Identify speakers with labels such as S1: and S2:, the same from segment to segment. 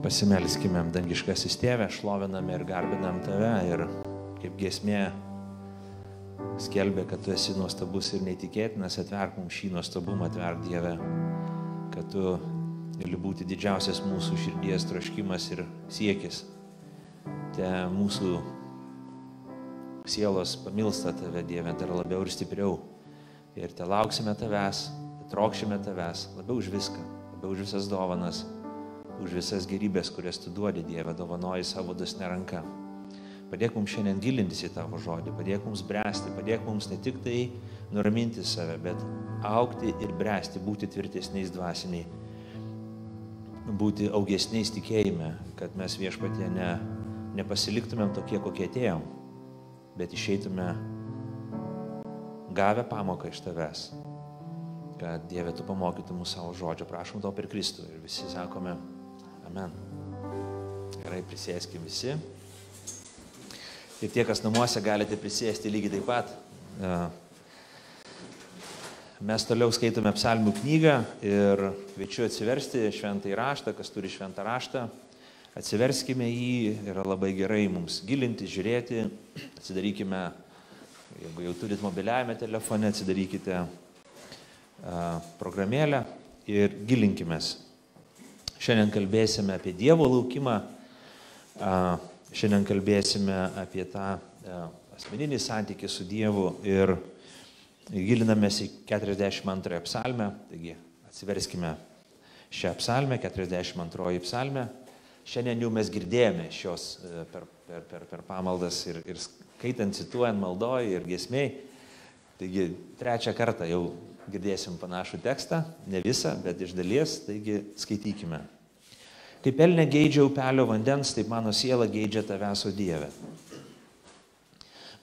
S1: Pasimelskime, dangiškasis tėvė, šloviname ir garbinam tave ir kaip giesmė skelbė, kad tu esi nuostabus ir neįtikėtinas, atverk mums šį nuostabumą, atverk Dievę, kad tu gali būti didžiausias mūsų širdies troškimas ir siekis. Te mūsų sielos pamilsta tave, Dieve, dar labiau ir stipriau. Ir te lauksime tavęs, trokšime tavęs, labiau už viską, labiau už visas dovanas, už visas gerybės, kurias tu duodi, Dieve, dovanoji savo dosne ranką. Padėk mums šiandien gilintis į tavo žodį, padėk mums bręsti, padėk mums ne tik tai nuraminti save, bet aukti ir bręsti, būti tvirtesniais dvasiniai, būti augesniais tikėjime, kad mes viešpatie ne, nepasiliktumėm tokie, kokie atėjom, bet išeitume gavę pamoką iš tavęs, kad Dieve tu pamokytum mūsų savo žodžio. Prašom to per Kristų ir visi sakome Amen. Gerai, prisėskim visi. Ir tie, kas namuose galite prisėsti lygiai taip pat. Mes toliau skaitome psalmių knygą ir kviečiu atsiversti šventą įraštą, kas turi šventą raštą. Atsiverskime jį, yra labai gerai mums gilinti, žiūrėti. Atsidarykime, jeigu jau turit mobiliajame telefone, atsidarykite programėlę ir gilinkimės. Šiandien kalbėsime apie Dievo laukimą. Šiandien kalbėsime apie tą asmeninį santykį su Dievu ir gilinamės į 42 psalmę. Taigi atsiverskime šią psalmę, 42 psalmę. Šiandien jau mes girdėjome šios per, per, per, per pamaldas ir, ir skaitant, cituojant maldoj ir giesmiai. Taigi trečią kartą jau girdėsim panašų tekstą, ne visą, bet iš dalies, taigi skaitykime. Kaip elne geidžia upelio vandens, taip mano siela geidžia tavęs, o Dieve.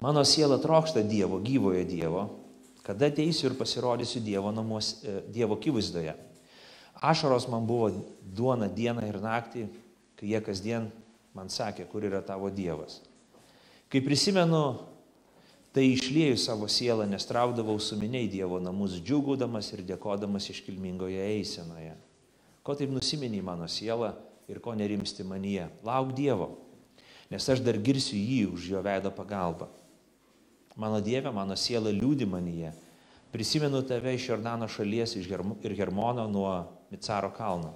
S1: Mano siela trokšta Dievo, gyvojo Dievo, kada ateisiu ir pasirodysiu Dievo, namuos, dievo akivaizdoje. Ašaros man buvo duona dieną ir naktį, kai jie kasdien man sakė, kur yra tavo Dievas. Kai prisimenu, tai išlėjau savo sielą, nes traukdavau suminiai Dievo namus, džiugaudamas ir dėkodamas iškilmingoje eisenoje. Ko taip nusiminiai mano siela, ir ko nerimsti manyje. Lauk Dievo, nes aš dar girsiu jį už jo veido pagalbą. Mano Dieve, mano siela liūdi manyje. Prisimenu tave iš Jordano šalies ir Hermono nuo Micaro kalno.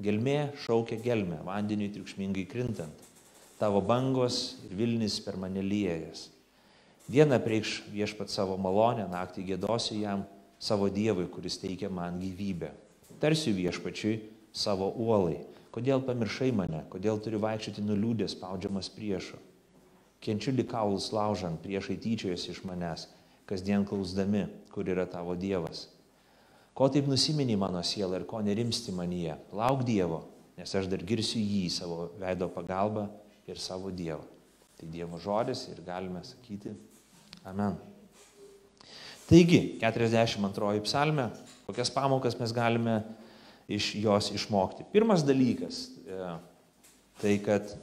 S1: Gelmė šaukia gelmę, vandeniui triukšmingai krintant. Tavo bangos ir Vilnis per mane liejas. Dieną prieš viešpat savo malonę, naktį gėdosiu jam, savo Dievui, kuris teikia man gyvybę. Tarsiu viešpačiui savo uolai Kodėl pamiršai mane, kodėl turiu vaikščioti nuliūdęs, spaudžiamas priešo. Kenčiu likaulus laužant, priešai tyčiojasi iš manęs, kasdien klausdami, kur yra tavo Dievas. Ko taip nusimeni mano siela ir ko nerimsti manyje? Lauk Dievo, nes aš dar girsiu jį savo veido pagalbą ir savo Dievą. Tai Dievo žodis ir galime sakyti Amen. Taigi, 42 psalmė, kokias pamokas mes galime iš jos išmokti. Pirmas dalykas e, tai, kad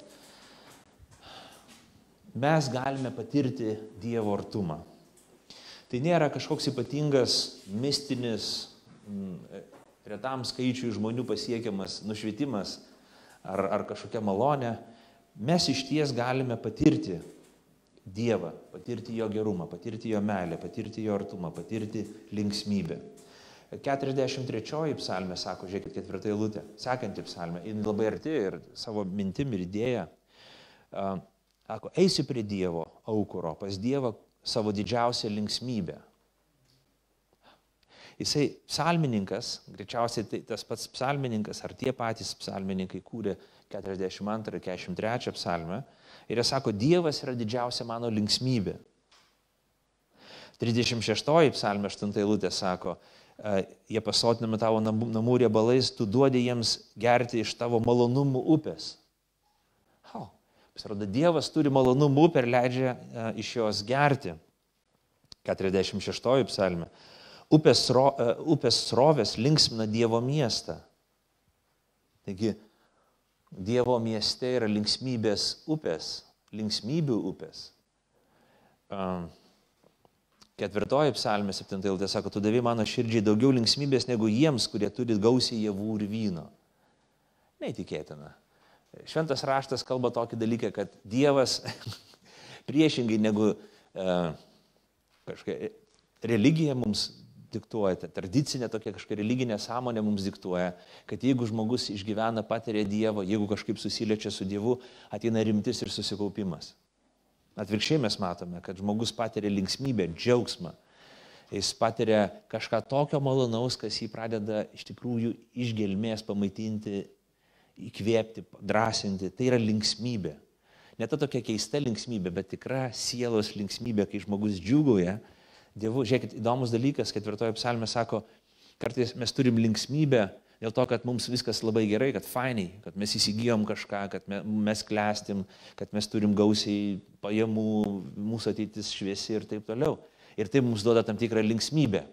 S1: mes galime patirti Dievo artumą. Tai nėra kažkoks ypatingas, mistinis, retam skaičiui žmonių pasiekiamas nušvietimas ar, ar kažkokia malonė. Mes iš ties galime patirti Dievą, patirti Jo gerumą, patirti Jo meilę, patirti Jo artumą, patirti linksmybę. 43 psalmė sako, žiūrėkit, ketvirtą eilutę, sekanti psalmė, jin labai arti ir savo mintim ir idėja. Sako, eisi prie Dievo aukuro, pas Dievą savo didžiausią linksmybę. Jisai psalmininkas, greičiausiai tai tas pats psalmininkas ar tie patys psalmininkai kūrė 42 ir 43 psalmę ir jie sako, Dievas yra didžiausia mano linksmybė. 36 psalmė 8 eilutė sako, jie pasotinami tavo namų riebalais, tu duodi jiems gerti iš tavo malonumų upės. Oh, pasirodo, Dievas turi malonumų upę ir leidžia iš jos gerti. 46 psalmė. Upės, sro, upės srovės linksmina Dievo miestą. Taigi, Dievo mieste yra linksmybės upės, linksmybių upės. Ketvirtoji psalmė, septinta eilutė sako, tu davai mano širdžiai daugiau linksmybės negu jiems, kurie turi gausiai javų ir vyno. Neįtikėtina. Šventas raštas kalba tokį dalyką, kad Dievas priešingai negu e, kažkokia religija mums diktuoja, ta tradicinė tokia kažkokia religinė sąmonė mums diktuoja, kad jeigu žmogus išgyvena, patiria Dievą, jeigu kažkaip susiliečia su Dievu, ateina rimtis ir susikaupimas. Atvirkščiai mes matome, kad žmogus patiria linksmybę, džiaugsmą. Jis patiria kažką tokio malonaus, kas jį pradeda iš tikrųjų iš gelmės pamaitinti, įkvėpti, drąsinti. Tai yra linksmybė. Ne ta tokia keista linksmybė, bet tikra sielos linksmybė, kai žmogus džiugoja, Dievu. Žiūrėkit, įdomus dalykas, ketvirtojo psalmė sako, kartais mes turim linksmybę dėl to, kad mums viskas labai gerai, kad fainai, kad mes įsigijom kažką, kad mes klestim, kad mes turim gausiai pajamų, mūsų ateitis šviesi ir taip toliau. Ir tai mums duoda tam tikrą linksmybę.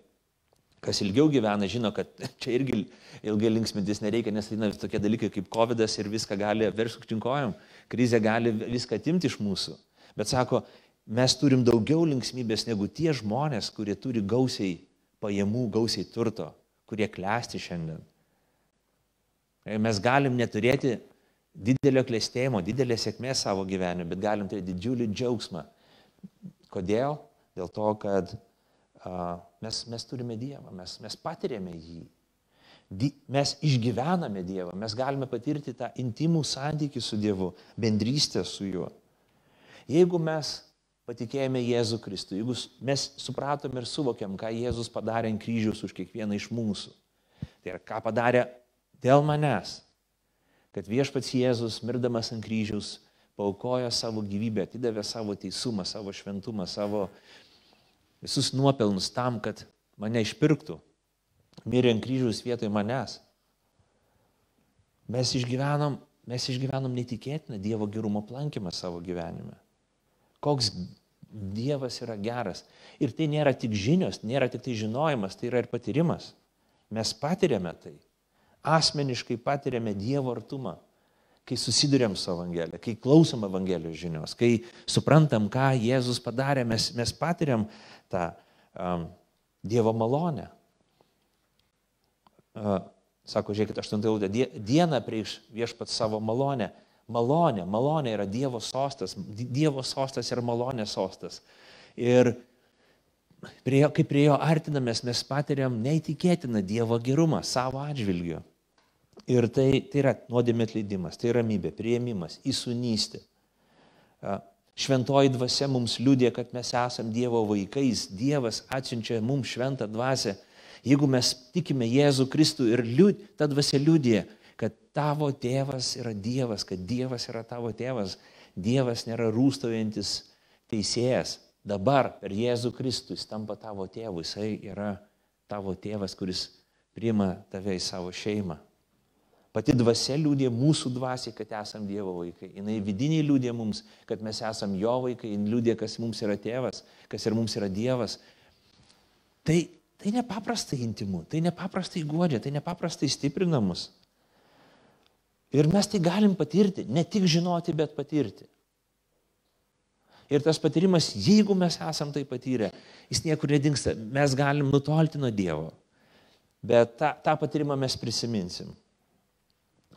S1: Kas ilgiau gyvena, žino, kad čia irgi ilgai linksmintis nereikia, nes tai tokie dalykai kaip COVID ir viską gali verskutinkojom, krizė gali viską atimti iš mūsų. Bet sako, mes turim daugiau linksmybės negu tie žmonės, kurie turi gausiai pajamų, gausiai turto, kurie klesti šiandien. Mes galim neturėti didelio klėstėjimo, didelės sėkmės savo gyvenime, bet galim turėti didžiulį džiaugsmą. Kodėl? Dėl to, kad uh, mes, mes turime Dievą, mes, mes patirėme jį. Di, mes išgyvename Dievą, mes galime patirti tą intimų santykį su Dievu, bendrystę su juo. Jeigu mes patikėjome Jėzų Kristų, jeigu mes supratom ir suvokiam, ką Jėzus padarė ant kryžiaus už kiekvieną iš mūsų, tai yra ką padarė dėl manęs, kad viešpats Jėzus, mirdamas ant kryžiaus, paukojo savo gyvybę, atidavė savo teisumą, savo šventumą, savo visus nuopelnus tam, kad mane išpirktų, mirė ant kryžiaus vietoj manęs. Mes išgyvenom, mes išgyvenom netikėtiną Dievo gerumo plankymą savo gyvenime. Koks Dievas yra geras. Ir tai nėra tik žinios, nėra tik tai žinojimas, tai yra ir patyrimas. Mes patiriame tai. Asmeniškai patiriame Dievo artumą, kai susidurėm su Evangelija, kai klausom Evangelijos žinios, kai suprantam, ką Jėzus padarė, mes, mes patiriam tą um, Dievo malonę. Uh, sako, žiūrėkit, 8 eilutė, dieną prieš viešpat savo malonę Malonė, malonė yra Dievo sostas, Dievo sostas yra malonės sostas. Ir prie kai prie jo artinamės, mes patiriam neįtikėtiną Dievo gerumą savo atžvilgiu. Ir tai, tai yra nuodėmė atleidimas, tai ramybė, prieimimas, įsunystė. Šventoji dvasia mums liūdė, kad mes esame Dievo vaikais. Dievas atsiunčia mums šventą dvasę. Jeigu mes tikime Jėzų Kristų ir liūd, ta dvasia liūdė, tavo tėvas yra Dievas, kad Dievas yra tavo tėvas. Dievas nėra rūstaujantis teisėjas. Dabar per Jėzų Kristų jis tampa tavo tėvu. Jisai yra tavo tėvas, kuris priima tave į savo šeimą. Pati dvasia liūdė mūsų dvasiai, kad esame Dievo vaikai. Jis vidiniai liūdė mums, kad mes esame Jo vaikai. Jis liūdė, kas mums yra tėvas, kas ir mums yra Dievas. Tai, tai nepaprastai intimu, tai nepaprastai godžia, tai nepaprastai stiprina mus. Ir mes tai galim patirti, ne tik žinoti, bet patirti. Ir tas patyrimas, jeigu mes esam tai patyrę, jis niekur nedingsta, mes galim nutolti nuo Dievo. Bet tą, tą patyrimą mes prisiminsim.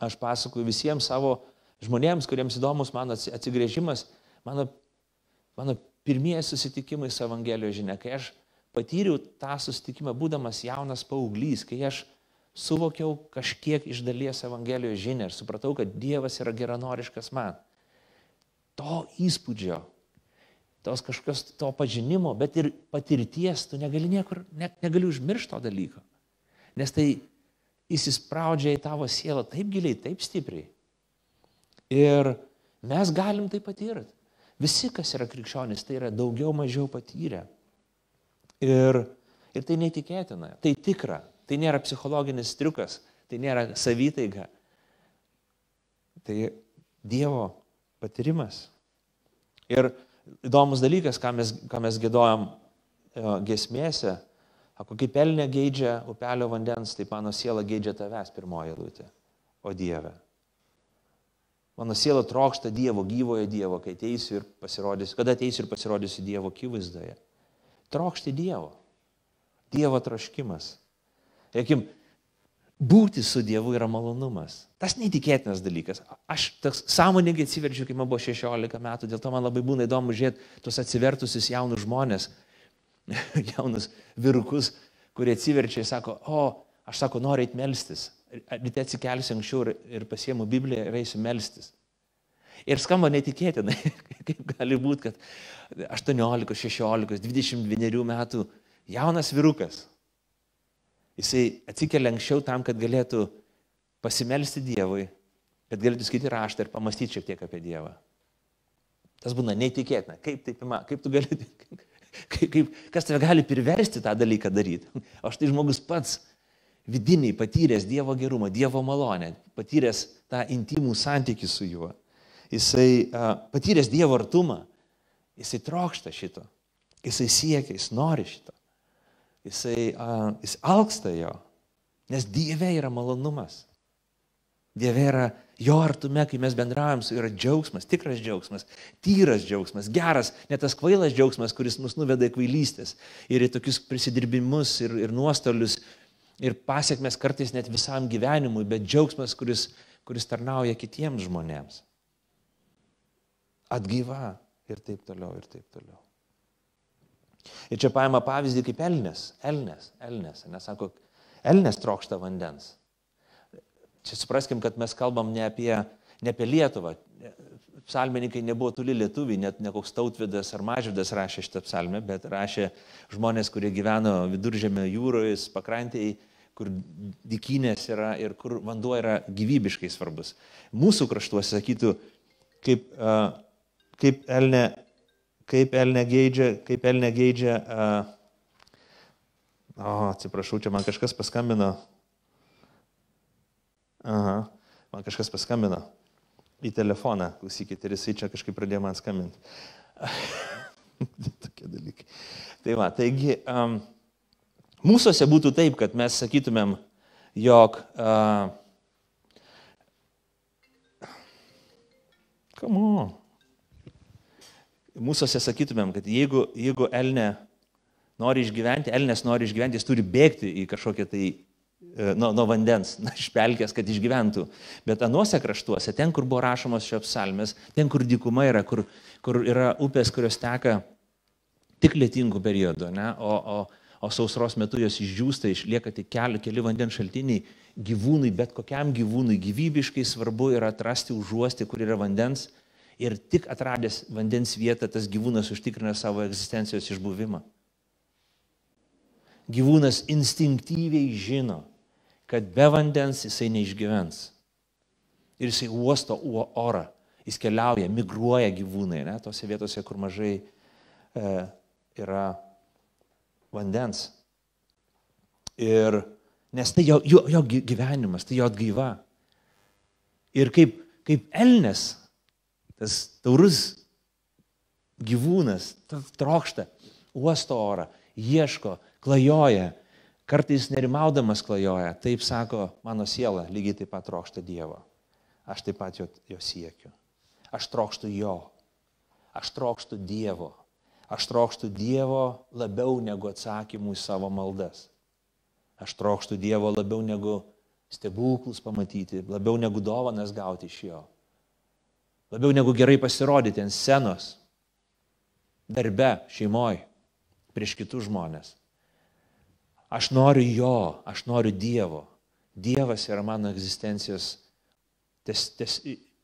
S1: Aš pasakoju visiems savo žmonėms, kuriems įdomus mano atsigrėžimas, mano, mano pirmieji susitikimai su Evangelijos žinia, kai aš patyriau tą susitikimą būdamas jaunas paauglys, kai aš suvokiau kažkiek iš dalies Evangelijos žinę ir supratau, kad Dievas yra geranoriškas man. To įspūdžio, tos kažkokios to pažinimo, bet ir patirties, tu negali niekur, ne, negali užmiršti to dalyko. Nes tai įsispraudžia į tavo sielą taip giliai, taip stipriai. Ir mes galim tai patirti. Visi, kas yra krikščionis, tai yra daugiau mažiau patyrę. Ir, ir tai neįtikėtina, tai tikra. Tai nėra psichologinis triukas, tai nėra savitaiga. Tai Dievo patyrimas. Ir įdomus dalykas, ką mes, ką mes gėdojom e, gesmėse, ako kaip pelnė geidžia upelio vandens, tai mano siela geidžia tavęs pirmoji lūtė, o Dieve. Mano siela trokšta Dievo, gyvojo Dievo, kai ateisiu ir pasirodysiu, kada ateisiu ir pasirodysiu Dievo akivaizdoje. Trokšti Dievo. Dievo troškimas. Ekim, būti su Dievu yra malonumas. Tas neįtikėtinas dalykas. Aš toks sąmoningai atsiverčiu, kai man buvo 16 metų, dėl to man labai būna įdomu žiūrėti tuos atsivertusius jaunus žmonės, jaunus virukus, kurie atsiverčia ir sako, o, aš sako, noriu eiti melstis. Ryte atsikelsiu anksčiau ir, ir pasiemu Bibliją ir eisiu melstis. Ir skamba netikėtinai, kaip gali būti, kad 18, 16, 22 metų jaunas virukas Jisai atsikelia anksčiau tam, kad galėtų pasimelsti Dievui, kad galėtų skaityti raštą ir pamastyti šiek tiek apie Dievą. Tas būna neįtikėtina. Kaip, taip, kaip tu gali, kaip, kaip, kas tave gali priversti tą dalyką daryti? O štai žmogus pats vidiniai patyręs Dievo gerumą, Dievo malonę, patyręs tą intimų santykių su juo, jisai uh, patyręs Dievo artumą, jisai trokšta šito, jisai siekia, jis nori šito jisai, a, jis alksta jo, nes Dieve yra malonumas. Dieve yra jo artume, kai mes bendraujam yra džiaugsmas, tikras džiaugsmas, tyras džiaugsmas, geras, ne tas kvailas džiaugsmas, kuris mus nuveda į kvailystės ir į tokius prisidirbimus ir, ir nuostolius ir pasiekmes kartais net visam gyvenimui, bet džiaugsmas, kuris, kuris tarnauja kitiems žmonėms. Atgyva ir taip toliau, ir taip toliau. Ir čia paima pavyzdį kaip Elnės, Elnės, Elnės, nesako, Elnės trokšta vandens. Čia supraskim, kad mes kalbam ne apie, ne apie Lietuvą. Psalmininkai nebuvo toli lietuviai, net ne koks tautvidas ar mažydas rašė šitą psalmę, bet rašė žmonės, kurie gyveno viduržėmio jūroje, pakrantėjai, kur dikinės yra ir kur vanduo yra gyvybiškai svarbus. Mūsų kraštuose sakytų, kaip, kaip Elne kaip Elne geidžia, kaip Elne geidžia, uh, o, atsiprašau, čia man kažkas paskambino. Aha, man kažkas paskambino į telefoną, klausykit, ir jisai čia kažkaip pradėjo man skambinti. Tokie dalykai. Tai va, taigi, um, mūsųse būtų taip, kad mes sakytumėm, jog uh, Come on mūsųse sakytumėm, kad jeigu, jeigu Elne nori išgyventi, Elnės nori išgyventi, jis turi bėgti į kažkokią tai e, nuo, nuo vandens, na, iš pelkės, kad išgyventų. Bet anuose kraštuose, ten, kur buvo rašomos šios psalmės, ten, kur dykuma yra, kur, kur yra upės, kurios teka tik lietingų periodų, ne, o, o, o sausros metu jos išdžiūsta, išlieka tik keli, keli vandens šaltiniai, gyvūnai, bet kokiam gyvūnui gyvybiškai svarbu yra atrasti užuosti, kur yra vandens ir tik atradęs vandens vietą tas gyvūnas užtikrina savo egzistencijos išbuvimą. Gyvūnas instinktyviai žino, kad be vandens jisai neišgyvens. Ir jisai uosto orą, jis keliauja, migruoja gyvūnai, ne, tose vietose, kur mažai e, yra vandens. Ir nes tai jo, jo, jo gyvenimas, tai jo atgyva. Ir kaip, kaip Elnes tas taurus gyvūnas trokšta, uosto orą, ieško, klajoja, kartais nerimaudamas klajoja. Taip sako mano siela, lygiai taip pat trokšta Dievo. Aš taip pat jo, jo siekiu. Aš trokštų jo. Aš trokštų Dievo. Aš trokštų Dievo labiau negu atsakymų į savo maldas. Aš trokštų Dievo labiau negu stebuklus pamatyti, labiau negu dovanas gauti iš jo labiau negu gerai pasirodyti ant scenos, darbe, šeimoje, prieš kitus žmonės. Aš noriu jo, aš noriu Dievo. Dievas yra mano egzistencijos tes, tes,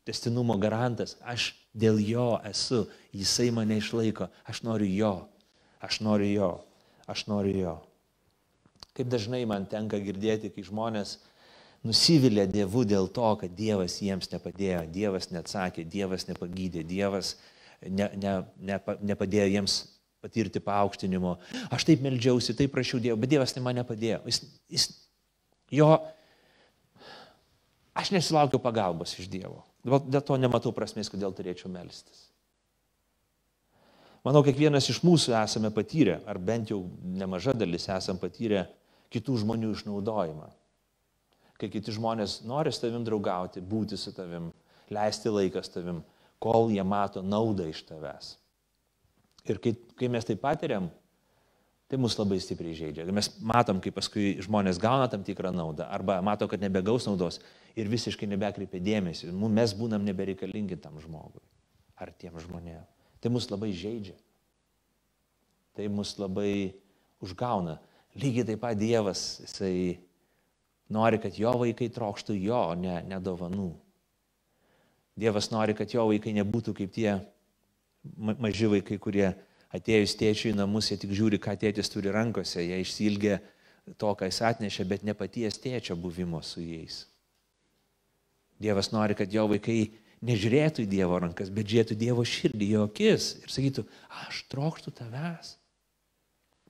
S1: testinumo garantas. Aš dėl jo esu, jisai mane išlaiko. Aš noriu jo, aš noriu jo, aš noriu jo. Kaip dažnai man tenka girdėti, kai žmonės nusivylė Dievu dėl to, kad Dievas jiems nepadėjo, Dievas neatsakė, Dievas nepagydė, Dievas ne, ne, ne, nepadėjo jiems patirti paaukštinimo. Aš taip melžiausi, taip prašiau Dievo, bet Dievas tai man nepadėjo. Jis, jis, jo, aš nesilaukiu pagalbos iš Dievo. Dėl to nematau prasmės, kodėl turėčiau melstis. Manau, kiekvienas iš mūsų esame patyrę, ar bent jau nemaža dalis esame patyrę kitų žmonių išnaudojimą kai kiti žmonės nori su tavim draugauti, būti su tavim, leisti laiką su tavim, kol jie mato naudą iš tavęs. Ir kai, kai mes tai patiriam, Tai mus labai stipriai žaidžia. Mes matom, kaip paskui žmonės gauna tam tikrą naudą arba mato, kad nebegaus naudos ir visiškai nebekreipia dėmesį. Mes būnam nebereikalingi tam žmogui ar tiem žmonėm. Tai mus labai žaidžia. Tai mus labai užgauna. Lygiai taip pat Dievas, jisai nori, kad jo vaikai trokštų jo, ne, ne dovanų. Dievas nori, kad jo vaikai nebūtų kaip tie maži vaikai, kurie atėjus tėčiui į namus, jie tik žiūri, ką tėtis turi rankose, jie išsilgia to, ką jis atnešė, bet ne paties tėčio buvimo su jais. Dievas nori, kad jo vaikai nežiūrėtų į Dievo rankas, bet žiūrėtų Dievo širdį, jo akis ir sakytų, aš trokštų tavęs,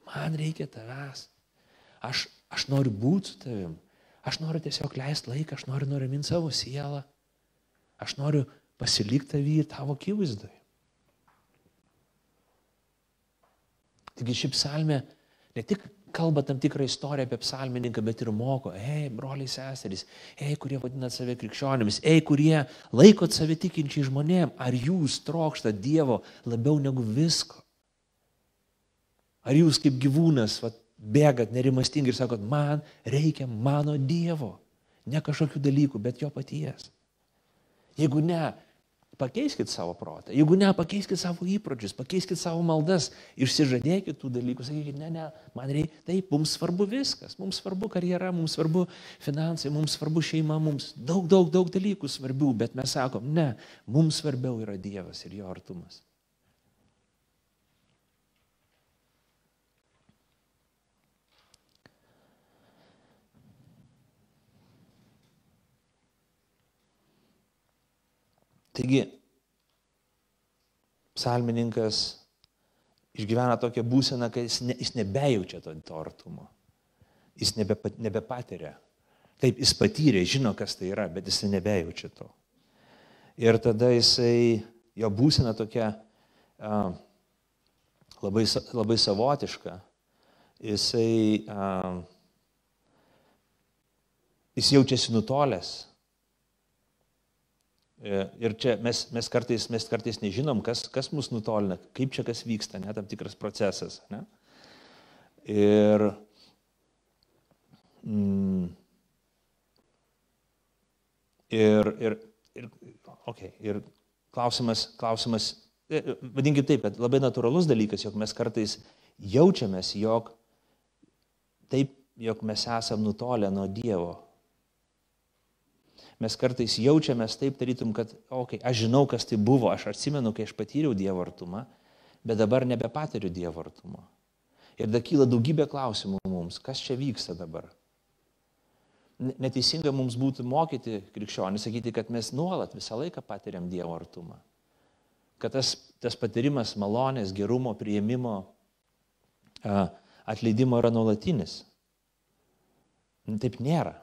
S1: man reikia tavęs, aš, aš noriu būti su tavim, aš noriu tiesiog leisti laiką, aš noriu nuraminti savo sielą, aš noriu pasilikti tavį ir tavo akivaizdai. Taigi ši psalmė ne tik kalba tam tikrą istoriją apie psalmininką, bet ir moko, ei, broliai seserys, ei, kurie vadinat save krikščionimis, ei, kurie laikot save tikinčiai žmonėm, ar jūs trokšta Dievo labiau negu visko? Ar jūs kaip gyvūnas vat, bėgat nerimastingai ir sakot, man reikia mano Dievo, ne kažkokių dalykų, bet jo paties. Jeigu ne, Pakeiskit savo protą. Jeigu ne, pakeiskit savo įpročius, pakeiskit savo maldas, išsižadėkit tų dalykų, sakykit, ne, ne, man reikia, taip, mums svarbu viskas, mums svarbu karjera, mums svarbu finansai, mums svarbu šeima, mums daug, daug, daug dalykų svarbių, bet mes sakom, ne, mums svarbiau yra Dievas ir jo artumas. Taigi, psalmininkas išgyvena tokią būseną, kad jis, ne, jis nebejaučia to, to artumo. Jis nebe, nebepatiria. Taip, jis patyrė, žino, kas tai yra, bet jis nebejaučia to. Ir tada jisai, jo būsena tokia a, labai, labai savotiška. Jisai, a, jis jaučiasi nutolęs ir čia mes, mes, kartais, mes kartais nežinom, kas, kas mus nutolina, kaip čia kas vyksta, ne, tam tikras procesas. Ne? Ir, mm, ir, ir, ir, okay, ir klausimas, klausimas, e, vadinkime taip, kad labai natūralus dalykas, jog mes kartais jaučiamės, jog taip, jog mes esam nutolę nuo Dievo mes kartais jaučiamės taip, tarytum, kad, okei, okay, aš žinau, kas tai buvo, aš atsimenu, kai aš patyriau Dievo artumą, bet dabar nebepatiriu Dievo artumo. Ir dar kyla daugybė klausimų mums, kas čia vyksta dabar. Neteisinga mums būtų mokyti krikščionį, sakyti, kad mes nuolat visą laiką patiriam Dievo artumą. Kad tas, tas patyrimas malonės, gerumo, prieimimo, atleidimo yra nuolatinis. Taip nėra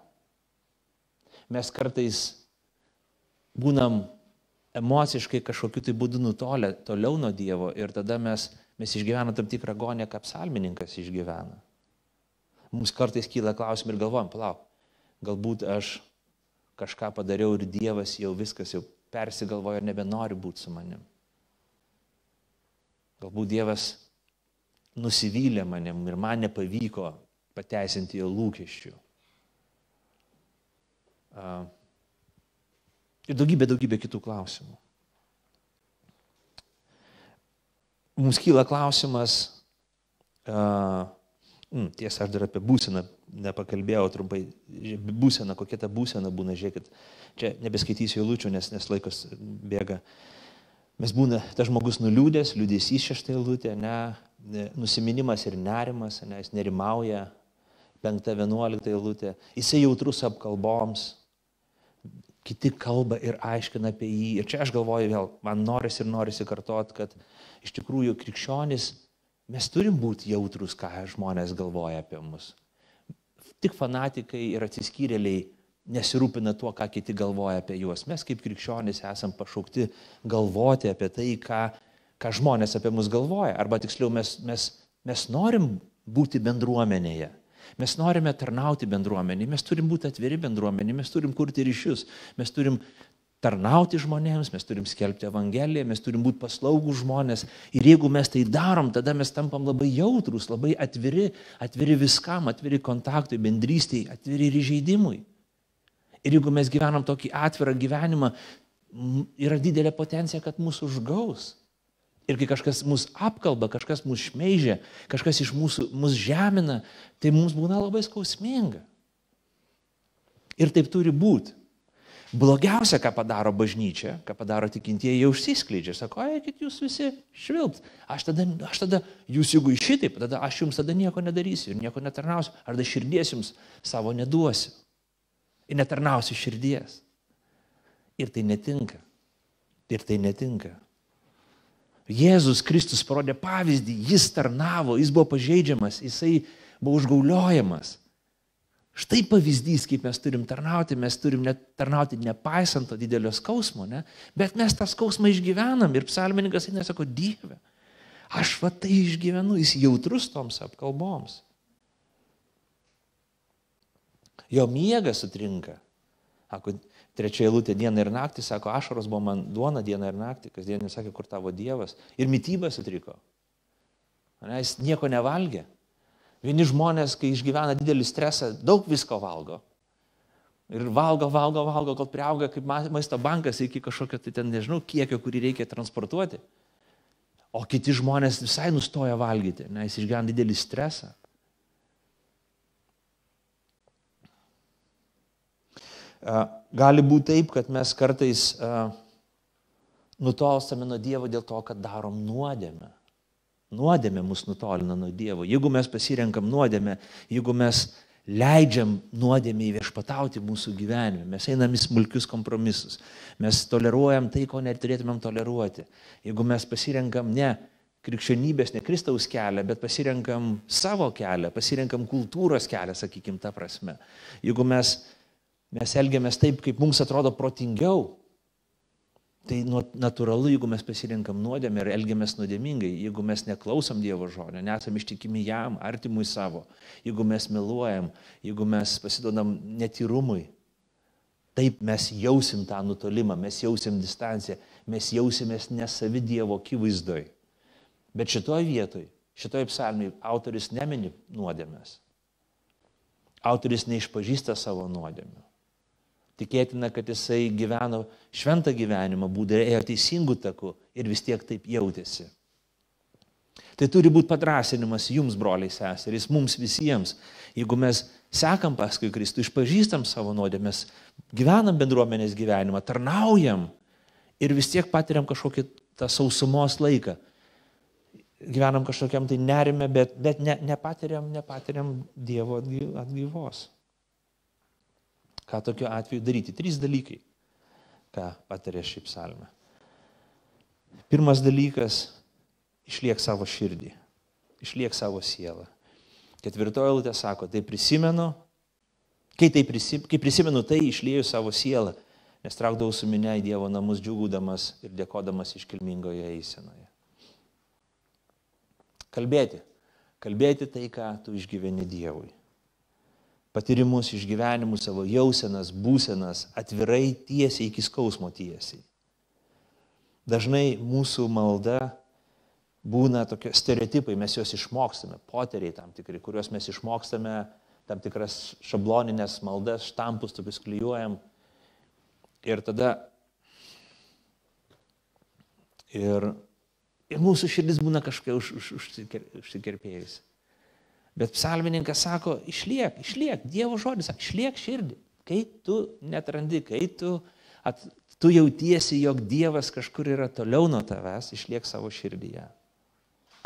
S1: mes kartais būnam emociškai kažkokiu tai būdu nutolę toliau nuo Dievo ir tada mes, mes išgyvenam tam tikrą agonę, kaip psalmininkas išgyvena. Mums kartais kyla klausimai ir galvojam, palauk, galbūt aš kažką padariau ir Dievas jau viskas jau persigalvojo ir nebenori būti su manim. Galbūt Dievas nusivylė manim ir man nepavyko pateisinti jo lūkesčių. Ir daugybė, daugybė kitų klausimų. Mums kyla klausimas, tiesa, aš dar apie būseną nepakalbėjau trumpai, būsena, kokia ta būsena būna, žiūrėkit, čia nebeskaitysiu eilučių, nes, nes laikas bėga. Mes būna, tas žmogus nuliūdęs, liūdėsys šeštą eilutę, ne, nusiminimas ir nerimas, ne, jis nerimauja, penktą, vienuoliktą eilutę, jisai jautrus apkalboms, kiti kalba ir aiškina apie jį. Ir čia aš galvoju vėl, man norisi ir norisi kartot, kad iš tikrųjų krikščionis, mes turim būti jautrus, ką žmonės galvoja apie mus. Tik fanatikai ir atsiskyrėliai nesirūpina tuo, ką kiti galvoja apie juos. Mes kaip krikščionys esam pašaukti galvoti apie tai, ką, ką žmonės apie mus galvoja. Arba tiksliau, mes, mes, mes norim būti bendruomenėje. Mes norime tarnauti bendruomenį, mes turim būti atviri bendruomenį, mes turim kurti ryšius, mes turim tarnauti žmonėms, mes turim skelbti Evangeliją, mes turim būti paslaugų žmonės. Ir jeigu mes tai darom, tada mes tampam labai jautrus, labai atviri, atviri viskam, atviri kontaktui, bendrystėj, atviri ir įžeidimui. Ir jeigu mes gyvenam tokį atvirą gyvenimą, yra didelė potencija, kad mūsų užgaus. Ir kai kažkas mus apkalba, kažkas mus šmeižia, kažkas iš mūsų mus žemina, tai mums būna labai skausminga. Ir taip turi būti. Blogiausia, ką padaro bažnyčia, ką padaro tikintieji, jie užsiskleidžia. Sako, eikit jūs visi švilpt. Aš tada, aš tada, jūs jeigu šitaip, tada aš jums tada nieko nedarysiu ir nieko netarnausiu. Ar da širdies jums savo neduosiu. Ir netarnausiu širdies. Ir tai netinka. Ir tai netinka. Jėzus Kristus parodė pavyzdį, jis tarnavo, jis buvo pažeidžiamas, jisai buvo užgauliojamas. Štai pavyzdys, kaip mes turim tarnauti, mes turim net tarnauti nepaisant to didelio skausmo, ne? bet mes tą skausmą išgyvenam ir psalmininkas eina sako, Dieve, aš va tai išgyvenu, jis jautrus toms apkalboms. Jo miegas sutrinka. Sako, trečia eilutė diena ir naktį, sako, ašaros buvo man duona diena ir naktį, kasdien jis sakė, kur tavo Dievas. Ir mytyba sutriko. Ne, jis nieko nevalgė. Vieni žmonės, kai išgyvena didelį stresą, daug visko valgo. Ir valgo, valgo, valgo, kol priauga kaip maisto bankas iki kažkokio, tai ten nežinau, kiekio, kurį reikia transportuoti. O kiti žmonės visai nustoja valgyti, nes išgyvena didelį stresą. Gali būti taip, kad mes kartais nutolstame nuo Dievo dėl to, kad darom nuodėmę. Nuodėmė mus nutolina nuo Dievo. Jeigu mes pasirenkam nuodėmę, jeigu mes leidžiam nuodėmė įviešpatauti mūsų gyvenime, mes einam į smulkius kompromisus, mes toleruojam tai, ko neturėtumėm toleruoti. Jeigu mes pasirenkam ne krikščionybės, ne Kristaus kelią, bet pasirenkam savo kelią, pasirenkam kultūros kelią, sakykim, tą prasme. Jeigu mes, mes elgiamės taip, kaip mums atrodo protingiau, Tai natūralu, jeigu mes pasirinkam nuodėmę ir elgiamės nuodėmingai, jeigu mes neklausom Dievo žodžio, nesam ištikimi jam, artimui savo, jeigu mes meluojam, jeigu mes pasidodam netyrumui, taip mes jausim tą nutolimą, mes jausim distanciją, mes jausimės nesavi Dievo akivaizdoj. Bet šitoje vietoje, šitoje psalmėje autoris nemini nuodėmės. Autoris neišpažįsta savo nuodėmių. Tikėtina, kad jisai gyveno šventą gyvenimą, būdė, ėjo teisingų takų ir vis tiek taip jautėsi. Tai turi būti padrasinimas jums, broliai seserys, mums visiems. Jeigu mes sekam paskui Kristų, išpažįstam savo nuodėmės, gyvenam bendruomenės gyvenimą, tarnaujam ir vis tiek patiriam kažkokį tą sausumos laiką. Gyvenam kažkokiam tai nerime, bet, bet ne, nepatiriam, nepatiriam Dievo atgyvos. Ką tokiu atveju daryti? Trys dalykai, ką patarė šį psalmę. Pirmas dalykas - išliek savo širdį, išliek savo sielą. Ketvirtoji eilutė sako, tai prisimenu, kai, tai prisim, kai prisimenu tai, išlieju savo sielą, nes traukdavau su minė į Dievo namus džiugudamas ir dėkodamas iškilmingoje eisenoje. Kalbėti. Kalbėti tai, ką tu išgyveni Dievui patyrimus, išgyvenimus, savo jausenas, būsenas, atvirai tiesiai iki skausmo tiesiai. Dažnai mūsų malda būna tokie stereotipai, mes juos išmokstame, poteriai tam tikri, kuriuos mes išmokstame, tam tikras šabloninės maldas, štampus tokius klyjuojam. Ir tada ir, ir mūsų širdis būna kažkaip už, už, užsikerpėjusi. Bet psalmininkas sako, išliek, išliek, Dievo žodis, išliek širdį. Kai tu netrandi, kai tu, at, tu jautiesi, jog Dievas kažkur yra toliau nuo tavęs, išliek savo širdyje.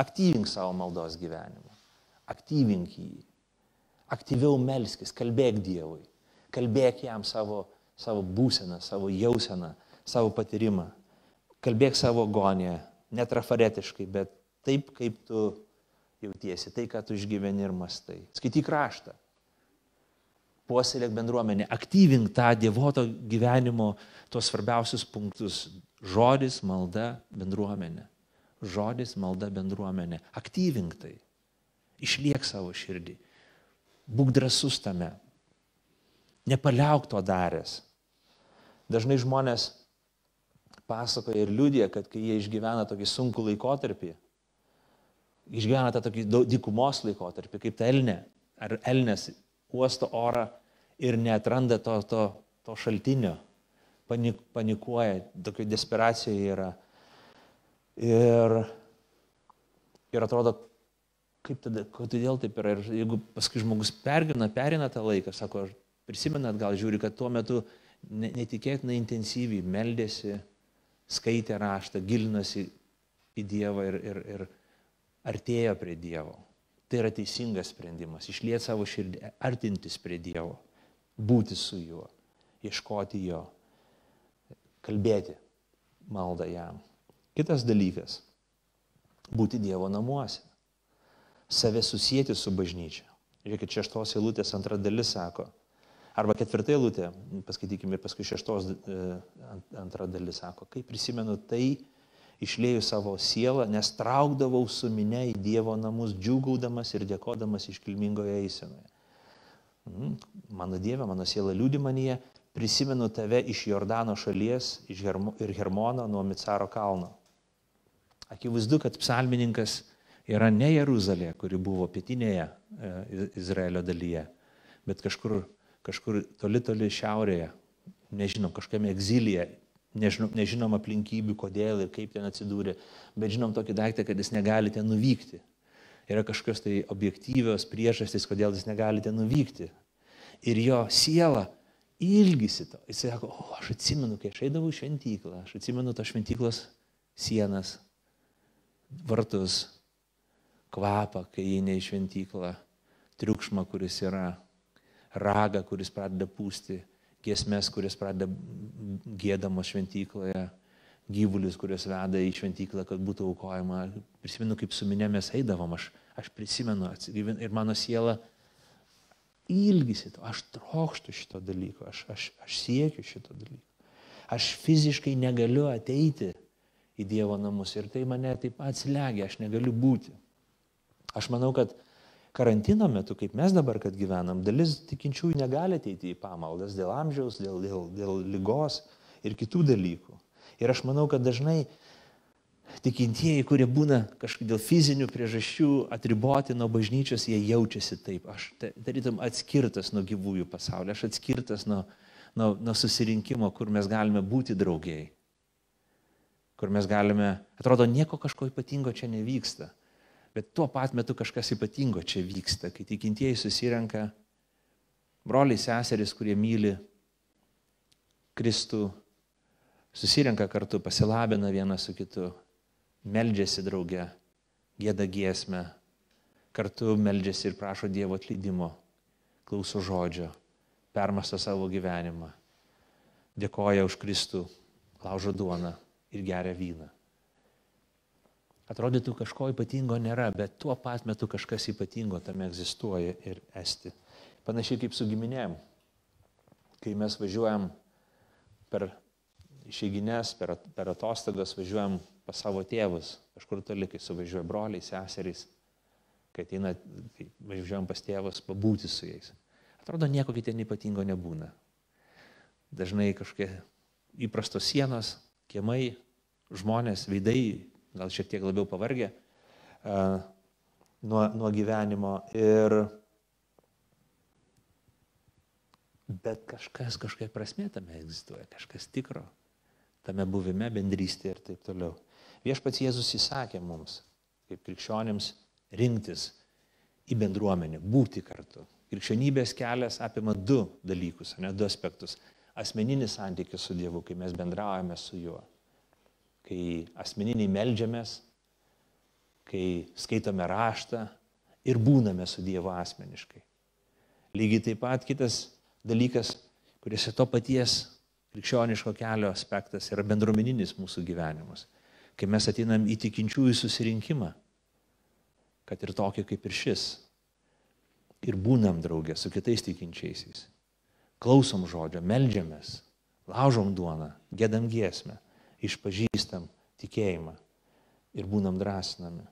S1: Aktyvink savo maldos gyvenimą. Aktyvink jį. Aktyviau melskis, kalbėk Dievui. Kalbėk jam savo, savo būseną, savo jauseną, savo patyrimą. Kalbėk savo agoniją, netrafaretiškai, bet taip, kaip tu jautiesi, tai, ką tu išgyveni ir mastai. Skaityk raštą. Puoselėk bendruomenę, aktyvink tą dievoto gyvenimo tos svarbiausius punktus. Žodis, malda, bendruomenė. Žodis, malda, bendruomenė. Aktyvink tai. Išliek savo širdį. Būk drasus tame. Nepaliauk to daręs. Dažnai žmonės pasakoja ir liūdė, kad kai jie išgyvena tokį sunkų laikotarpį, išgyvena tą tokį dykumos laikotarpį, kaip ta elnė, ar elnės uosto orą ir netranda to, to, to šaltinio, panik, panikuoja, tokio desperacijoje yra. Ir, ir atrodo, kaip tada, kodėl taip yra. Ir jeigu paskui žmogus pergina, perina tą laiką, sako, prisimenat, gal žiūri, kad tuo metu netikėtinai intensyviai meldėsi, skaitė raštą, gilinosi į Dievą ir, ir, ir artėjo prie Dievo. Tai yra teisingas sprendimas - išlieti savo širdį, artintis prie Dievo, būti su juo, ieškoti jo, kalbėti maldą jam. Kitas dalykas - būti Dievo namuose, save susijęti su bažnyčia. Žiūrėkit, šeštos eilutės antra dalis sako, Arba ketvirta eilutė, paskaitykime ir paskui šeštos e, antra dalis sako, kai prisimenu tai, išlėjau savo sielą, nes traukdavau su minė į Dievo namus, džiugaudamas ir dėkodamas iškilmingoje eisenoje. Mhm. Mano Dieve, mano siela liūdi manyje, prisimenu tave iš Jordano šalies iš Hermo, ir Hermono nuo Micaro kalno. Akivaizdu, kad psalmininkas yra ne Jeruzalė, kuri buvo pietinėje e, Izraelio dalyje, bet kažkur kažkur toli toli šiaurėje, nežinom, kažkokiame egzilyje, nežinom, nežinom aplinkybių, kodėl ir kaip ten atsidūrė, bet žinom tokį daiktą, kad jis negali ten nuvykti. Yra kažkokios tai objektyvios priežastys, kodėl jis negali ten nuvykti. Ir jo siela ilgisi to. Jis sako, o aš atsimenu, kai aš eidavau į šventyklą, aš atsimenu to šventyklos sienas, vartus, kvapą, kai įeina į šventyklą, triukšmą, kuris yra ragą, kuris pradeda pūsti, giesmės, kuris pradeda gėdamos šventykloje, gyvulius, kuriuos veda į šventyklą, kad būtų aukojama. Prisimenu, kaip su minė mes eidavom, aš, aš prisimenu atsigivin, ir mano siela ilgisi to, aš trokštų šito dalyko, aš, aš, aš siekiu šito dalyko. Aš fiziškai negaliu ateiti į Dievo namus ir tai mane taip pat slegia, aš negaliu būti. Aš manau, kad karantino metu, kaip mes dabar, kad gyvenam, dalis tikinčiųjų negali ateiti į pamaldas dėl amžiaus, dėl, dėl, dėl lygos ir kitų dalykų. Ir aš manau, kad dažnai tikintieji, kurie būna kažkaip dėl fizinių priežasčių atriboti nuo bažnyčios, jie jaučiasi taip. Aš tarytum atskirtas nuo gyvųjų pasaulio, aš atskirtas nuo, nuo, nuo susirinkimo, kur mes galime būti draugiai. Kur mes galime, atrodo, nieko kažko ypatingo čia nevyksta. Bet tuo pat metu kažkas ypatingo čia vyksta, kai tikintieji susirenka, broliai seserys, kurie myli Kristų, susirenka kartu, pasilabina vienas su kitu, meldžiasi drauge, gėda giesmę, kartu meldžiasi ir prašo Dievo atleidimo, klauso žodžio, permasto savo gyvenimą, dėkoja už Kristų, laužo duoną ir geria vyną. Atrodytų kažko ypatingo nėra, bet tuo pat metu kažkas ypatingo tame egzistuoja ir esti. Panašiai kaip su giminėm. Kai mes važiuojam per išeiginės, per, per atostogas, važiuojam pas savo tėvus, kažkur toli, kai suvažiuoja broliai, seserys, kai ateina, kai važiuojam pas tėvus, pabūti su jais. Atrodo, nieko kitien ypatingo nebūna. Dažnai kažkokie įprastos sienos, kiemai, žmonės, veidai gal šiek tiek labiau pavargę uh, nuo, nuo gyvenimo. Ir, bet kažkas kažkokia prasme tame egzistuoja, kažkas tikro, tame buvime, bendrystėje ir taip toliau. Viešpats Jėzus įsakė mums, kaip krikščionėms, rinktis į bendruomenę, būti kartu. Krikščionybės kelias apima du dalykus, ne du aspektus. Asmeninis santykis su Dievu, kai mes bendraujame su juo kai asmeniniai melžiamės, kai skaitome raštą ir būname su Dievu asmeniškai. Lygiai taip pat kitas dalykas, kuris yra to paties krikščioniško kelio aspektas, yra bendruomeninis mūsų gyvenimas. Kai mes ateinam į tikinčiųjų susirinkimą, kad ir tokį kaip ir šis, ir būnam draugė su kitais tikinčiaisiais. Klausom žodžio, melžiamės, laužom duoną, gėdam giesmę išpažįstam tikėjimą ir būnam drąsinami.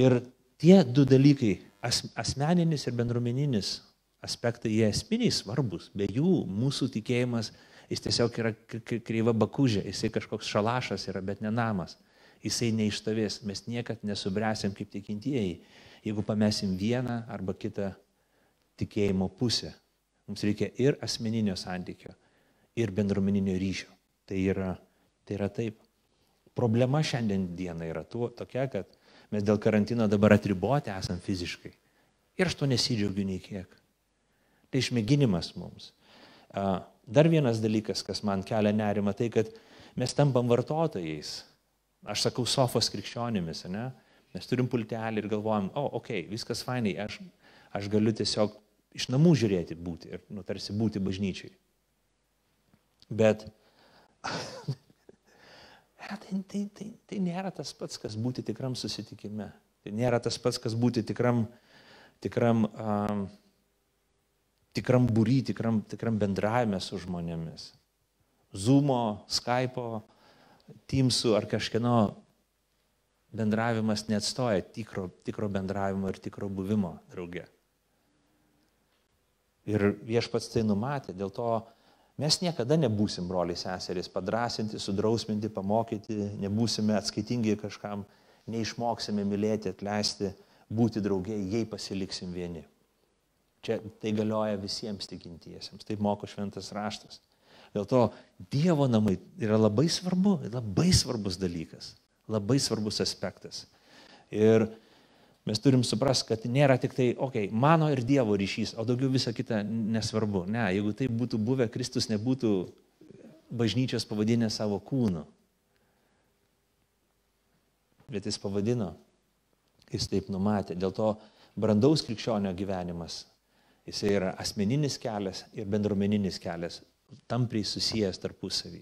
S1: Ir tie du dalykai, as, asmeninis ir bendruomeninis aspektai, jie esminiai svarbus. Be jų mūsų tikėjimas Jis tiesiog yra kryva bakužė, jisai kažkoks šalašas yra, bet ne namas. Jisai neištovės, mes niekad nesubręsim kaip tikintieji, jeigu pamesim vieną arba kitą tikėjimo pusę. Mums reikia ir asmeninio santykio, ir bendruomeninio ryšio. Tai yra, tai yra taip. Problema šiandien dieną yra tuo, tokia, kad mes dėl karantino dabar atriboti esam fiziškai. Ir aš to nesidžiaugiu nei kiek. Tai išmėginimas mums. Dar vienas dalykas, kas man kelia nerima, tai kad mes tampam vartotojais. Aš sakau sofos krikščionimis, ne? Mes turim pultelį ir galvojam, o, oh, okei, okay, viskas fainai, aš, aš galiu tiesiog iš namų žiūrėti būti ir, nu, tarsi būti bažnyčiai. Bet tai, tai, tai, tai nėra tas pats, kas būti tikram susitikime. Tai nėra tas pats, kas būti tikram, tikram um, tikram būry, tikram, tikram bendravime su žmonėmis. Zoomo, Skype'o, Teamsų ar kažkieno bendravimas neatstoja tikro, tikro bendravimo ir tikro buvimo drauge. Ir viešpats tai numatė, dėl to mes niekada nebūsim broliai seserys, padrasinti, sudrausminti, pamokyti, nebūsime atskaitingi kažkam, neišmoksime mylėti, atleisti, būti draugiai, jei pasiliksim vieni. Čia tai galioja visiems tikintiesiems, taip moko šventas raštas. Dėl to Dievo namai yra labai svarbu, labai svarbus dalykas, labai svarbus aspektas. Ir mes turim suprasti, kad nėra tik tai, okei, okay, mano ir Dievo ryšys, o daugiau visa kita nesvarbu. Ne, jeigu tai būtų buvę, Kristus nebūtų bažnyčios pavadinę savo kūnu. Bet jis pavadino, jis taip numatė. Dėl to brandaus krikščionio gyvenimas Jisai yra asmeninis kelias ir bendruomeninis kelias, tampriai susijęs tarpusavį.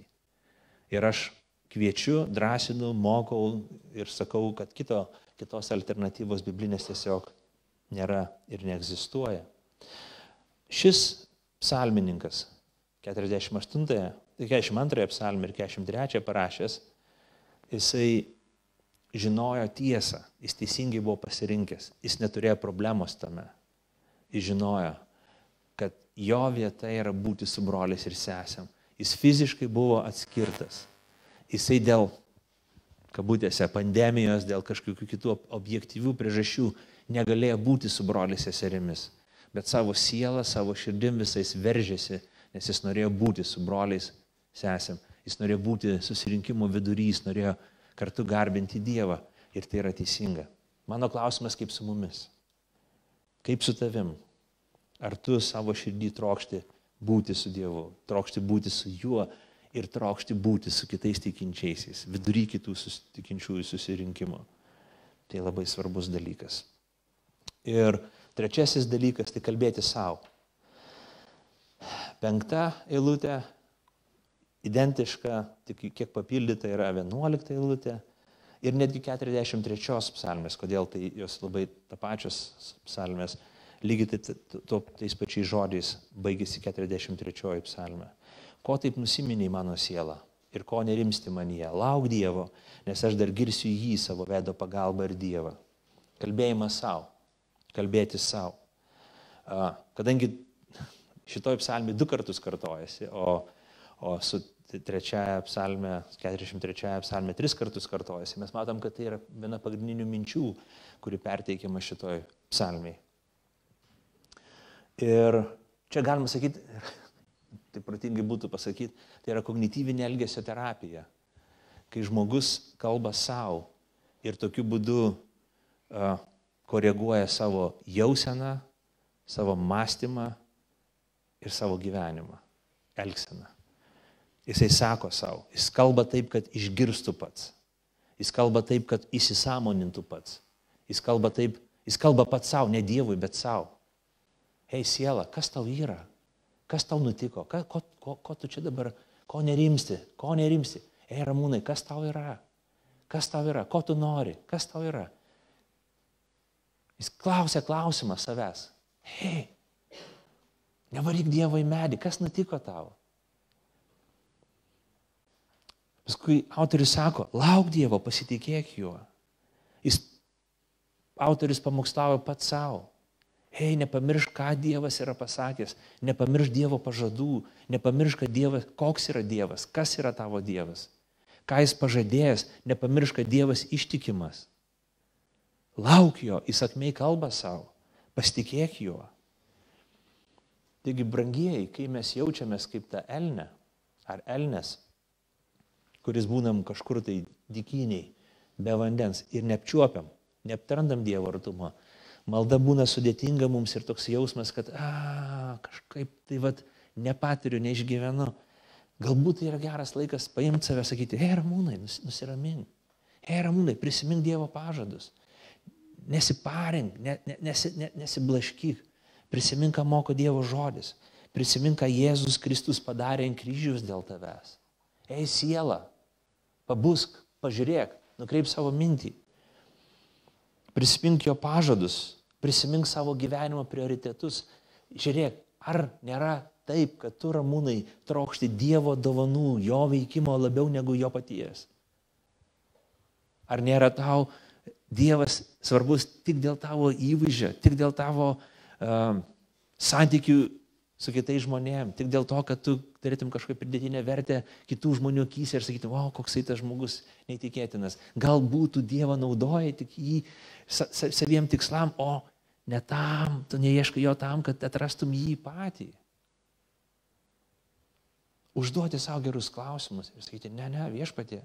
S1: Ir aš kviečiu, drąsinu, mokau ir sakau, kad kito, kitos alternatyvos biblinės tiesiog nėra ir neegzistuoja. Šis psalmininkas 48, 42 psalmį ir 43 parašęs, jisai žinojo tiesą, jis teisingai buvo pasirinkęs, jis neturėjo problemos tame jis žinojo, kad jo vieta yra būti su broliais ir sesėm. Jis fiziškai buvo atskirtas. Jisai dėl, kabutėse, pandemijos, dėl kažkokių kitų objektyvių priežasčių negalėjo būti su broliais seserimis. Bet savo sielą, savo širdim visais veržėsi, nes jis norėjo būti su broliais sesėm. Jis norėjo būti susirinkimo vidurys, norėjo kartu garbinti Dievą. Ir tai yra teisinga. Mano klausimas kaip su mumis. Kaip su tavim? Ar tu savo širdį trokšti būti su Dievu, trokšti būti su juo ir trokšti būti su kitais tikinčiaisiais, vidury kitų tikinčiųjų susirinkimo. Tai labai svarbus dalykas. Ir trečiasis dalykas - tai kalbėti savo. Penkta eilutė, identiška, tik kiek papildyta yra vienuolikta eilutė ir netgi 43 psalmės, kodėl tai jos labai tapačios psalmės, lygiai to, tais pačiais žodžiais baigėsi 43 psalmė. Ko taip nusiminiai mano siela ir ko nerimsti manyje, lauk Dievo, nes aš dar girsiu jį savo vedo pagalbą ir Dievą. Kalbėjimas savo, kalbėti savo. Kadangi šitoj psalmė du kartus kartojasi, o, o su trečiaja psalmė, 43 psalmė tris kartus kartojasi. Mes matom, kad tai yra viena pagrindinių minčių, kuri perteikiama šitoj psalmiai. Ir čia galima sakyti, tai pratingai būtų pasakyti, tai yra kognityvinė elgesio terapija. Kai žmogus kalba savo ir tokiu būdu uh, koreguoja savo jauseną, savo mąstymą ir savo gyvenimą, elgseną. Jisai sako savo, jis kalba taip, kad išgirstų pats. Jis kalba taip, kad įsisamonintų pats. Jis kalba taip, jis kalba pats savo, ne Dievui, bet savo. Hei siela, kas tau yra? Kas tau nutiko? Ka, ko, ko, ko tu čia dabar, ko nerimsti, ko nerimsti? Ei ramūnai, kas tau yra? Kas tau yra? Ko tu nori? Kas tau yra? Jis klausia klausimą savęs. Hei, nevaryk Dievo į medį, kas nutiko tau? Paskui autorius sako, lauk Dievo, pasitikėk juo. Jis, autorius pamokslavo pats savo. Hei, nepamiršk, ką Dievas yra pasakęs, nepamiršk Dievo pažadų, nepamiršk, Dievas, koks yra Dievas, kas yra tavo Dievas, ką jis pažadėjęs, nepamiršk, kad Dievas ištikimas. Lauk jo, įsakmei kalba savo, pasitikėk juo. Taigi, brangieji, kai mes jaučiamės kaip ta elne ar elnes, kuris būnam kažkur tai dikiniai, be vandens ir neapčiuopiam, neaptarandam Dievo artumo, malda būna sudėtinga mums ir toks jausmas, kad, a, kažkaip tai vad nepatiriu, neišgyvenu. Galbūt tai yra geras laikas paimti save, sakyti, hei ramūnai, nusiramink. Hei ramūnai, prisimink Dievo pažadus. Nesiparink, ne, ne, nesi, ne, nesiblaškyk. Prisimink, ką moko Dievo žodis. Prisimink, ką Jėzus Kristus padarė ant kryžiaus dėl tavęs. Ei siela, pabusk, pažiūrėk, nukreip savo mintį. Prisimink jo pažadus, prisimink savo gyvenimo prioritetus. Žiūrėk, ar nėra taip, kad tu ramūnai trokšti Dievo dovanų, jo veikimo labiau negu jo paties. Ar nėra tau Dievas svarbus tik dėl tavo įvaizdžio, tik dėl tavo uh, santykių su kitais žmonėm, tik dėl to, kad tu turėtum kažkokią pridėtinę vertę kitų žmonių akise ir sakytum, wow, koksai tas žmogus neįtikėtinas. Galbūt tu Dievą naudoji tik jį saviem tikslam, o ne tam, tu neieškai jo tam, kad atrastum jį patį. Užduoti savo gerus klausimus ir sakyti, ne, ne, viešpatie,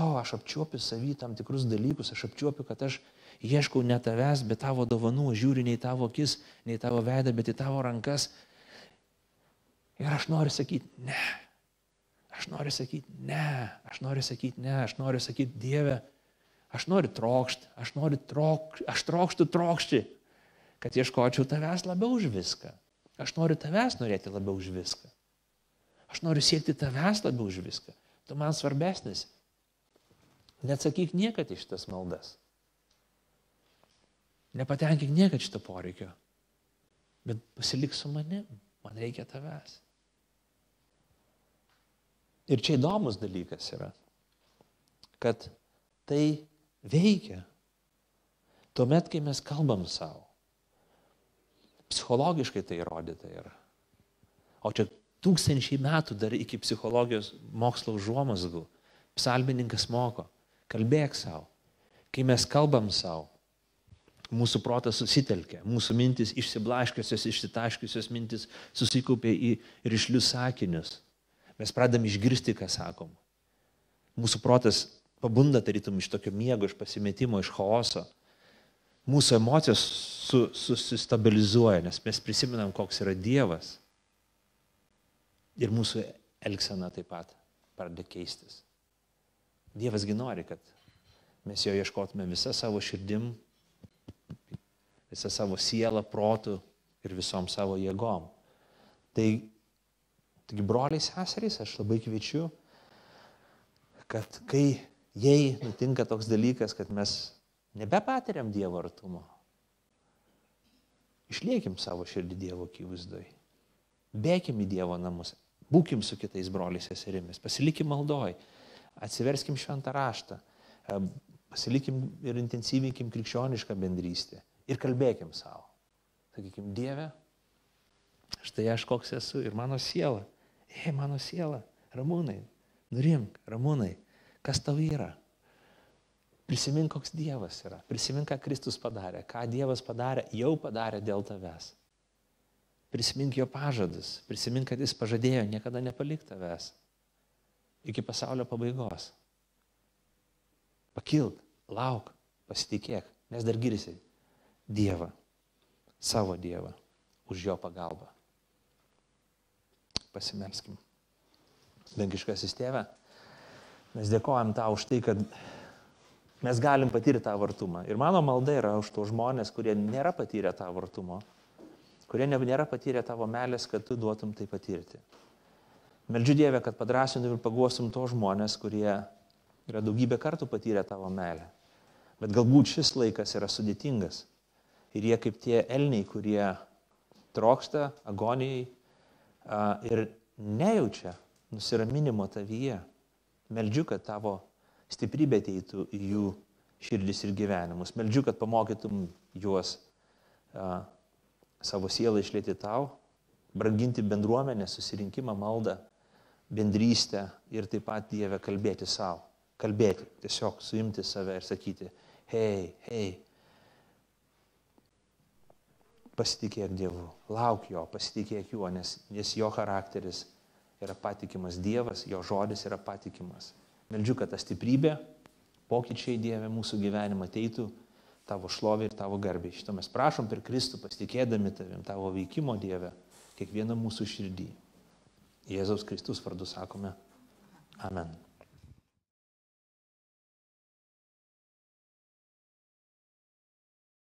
S1: o, aš apčiuopiu savy tam tikrus dalykus, aš apčiuopiu, kad aš ieškau ne tavęs, bet tavo dovanų, žiūriu ne į tavo akis, ne į tavo veidą, bet į tavo rankas Ir aš noriu sakyti, ne. Aš noriu sakyti, ne. Aš noriu sakyti, ne. Aš noriu sakyti, Dieve, aš noriu trokšti. Aš noriu trokšti. Aš trokštų trokšti, kad ieškočiau tavęs labiau už viską. Aš noriu tavęs norėti labiau už viską. Aš noriu siekti tavęs labiau už viską. Tu man svarbesnis. Neatsakyk niekad iš tas maldas. Nepatenkink niekad šito poreikio. Bet pasilik su manim. Man reikia tavęs. Ir čia įdomus dalykas yra, kad tai veikia. Tuomet, kai mes kalbam savo. Psichologiškai tai įrodyta yra. O čia tūkstančiai metų dar iki psichologijos mokslo užuomasgų. Psalmininkas moko, kalbėk savo. Kai mes kalbam savo, mūsų protas susitelkia, mūsų mintis išsiblaškiusios, išsitaškiusios mintis susikaupia į ryšlius sakinius mes pradam išgirsti, ką sakom. Mūsų protas pabunda tarytum iš tokio miego, iš pasimetimo, iš chaoso. Mūsų emocijos su, susistabilizuoja, nes mes prisimenam, koks yra Dievas. Ir mūsų elgsena taip pat pradeda keistis. Dievasgi nori, kad mes jo ieškotume visą savo širdim, visą savo sielą, protų ir visom savo jėgom. Tai Taigi, broliai, seserys, aš labai kviečiu, kad kai jei nutinka toks dalykas, kad mes nebepatiriam Dievo artumo, išliekim savo širdį Dievo akivaizdoj. Bėkim į Dievo namus, būkim su kitais broliais seserimis, pasilikim maldoj, atsiverskim šventą raštą, pasilikim ir intensyvinkim krikščionišką bendrystę. Ir kalbėkim savo. Sakykim, Dieve, štai aš koks esu ir mano siela Hei, mano siela, ramūnai, nurimk, ramūnai, kas tau yra? Prisimink, koks Dievas yra. Prisimink, ką Kristus padarė, ką Dievas padarė, jau padarė dėl tavęs. Prisimink jo pažadus, prisimink, kad jis pažadėjo niekada nepalikti tavęs iki pasaulio pabaigos. Pakilk, lauk, pasitikėk, nes dar girsi Dievą, savo Dievą, už jo pagalbą. Pasimelskim. Dangiškasis tėve, mes dėkojam tau už tai, kad mes galim patyrti tą vartumą. Ir mano malda yra už tos žmonės, kurie nėra patyrę tą vartumo, kurie nėra patyrę tavo melės, kad tu duotum tai patirti. Meldžiu Dievę, kad padrasintum ir paguosim tos žmonės, kurie yra daugybę kartų patyrę tavo melę. Bet galbūt šis laikas yra sudėtingas. Ir jie kaip tie elniai, kurie trokšta agonijai, ir nejaučia nusiraminimo tavyje, meldžiu, kad tavo stiprybė ateitų į jų širdis ir gyvenimus. Meldžiu, kad pamokytum juos savo sielą išlėti tau, branginti bendruomenę, susirinkimą, maldą, bendrystę ir taip pat Dievę kalbėti savo. Kalbėti, tiesiog suimti save ir sakyti, hei, hei, pasitikėk Dievu, lauk jo, pasitikėk juo, nes, nes jo charakteris yra patikimas Dievas, jo žodis yra patikimas. Meldžiu, kad ta stiprybė, pokyčiai Dieve mūsų gyvenimą ateitų tavo šlovė ir tavo garbė. Šitą mes prašom per Kristų, pasitikėdami tavim, tavo veikimo Dieve, kiekvieną mūsų širdį. Jėzaus Kristus vardu sakome. Amen.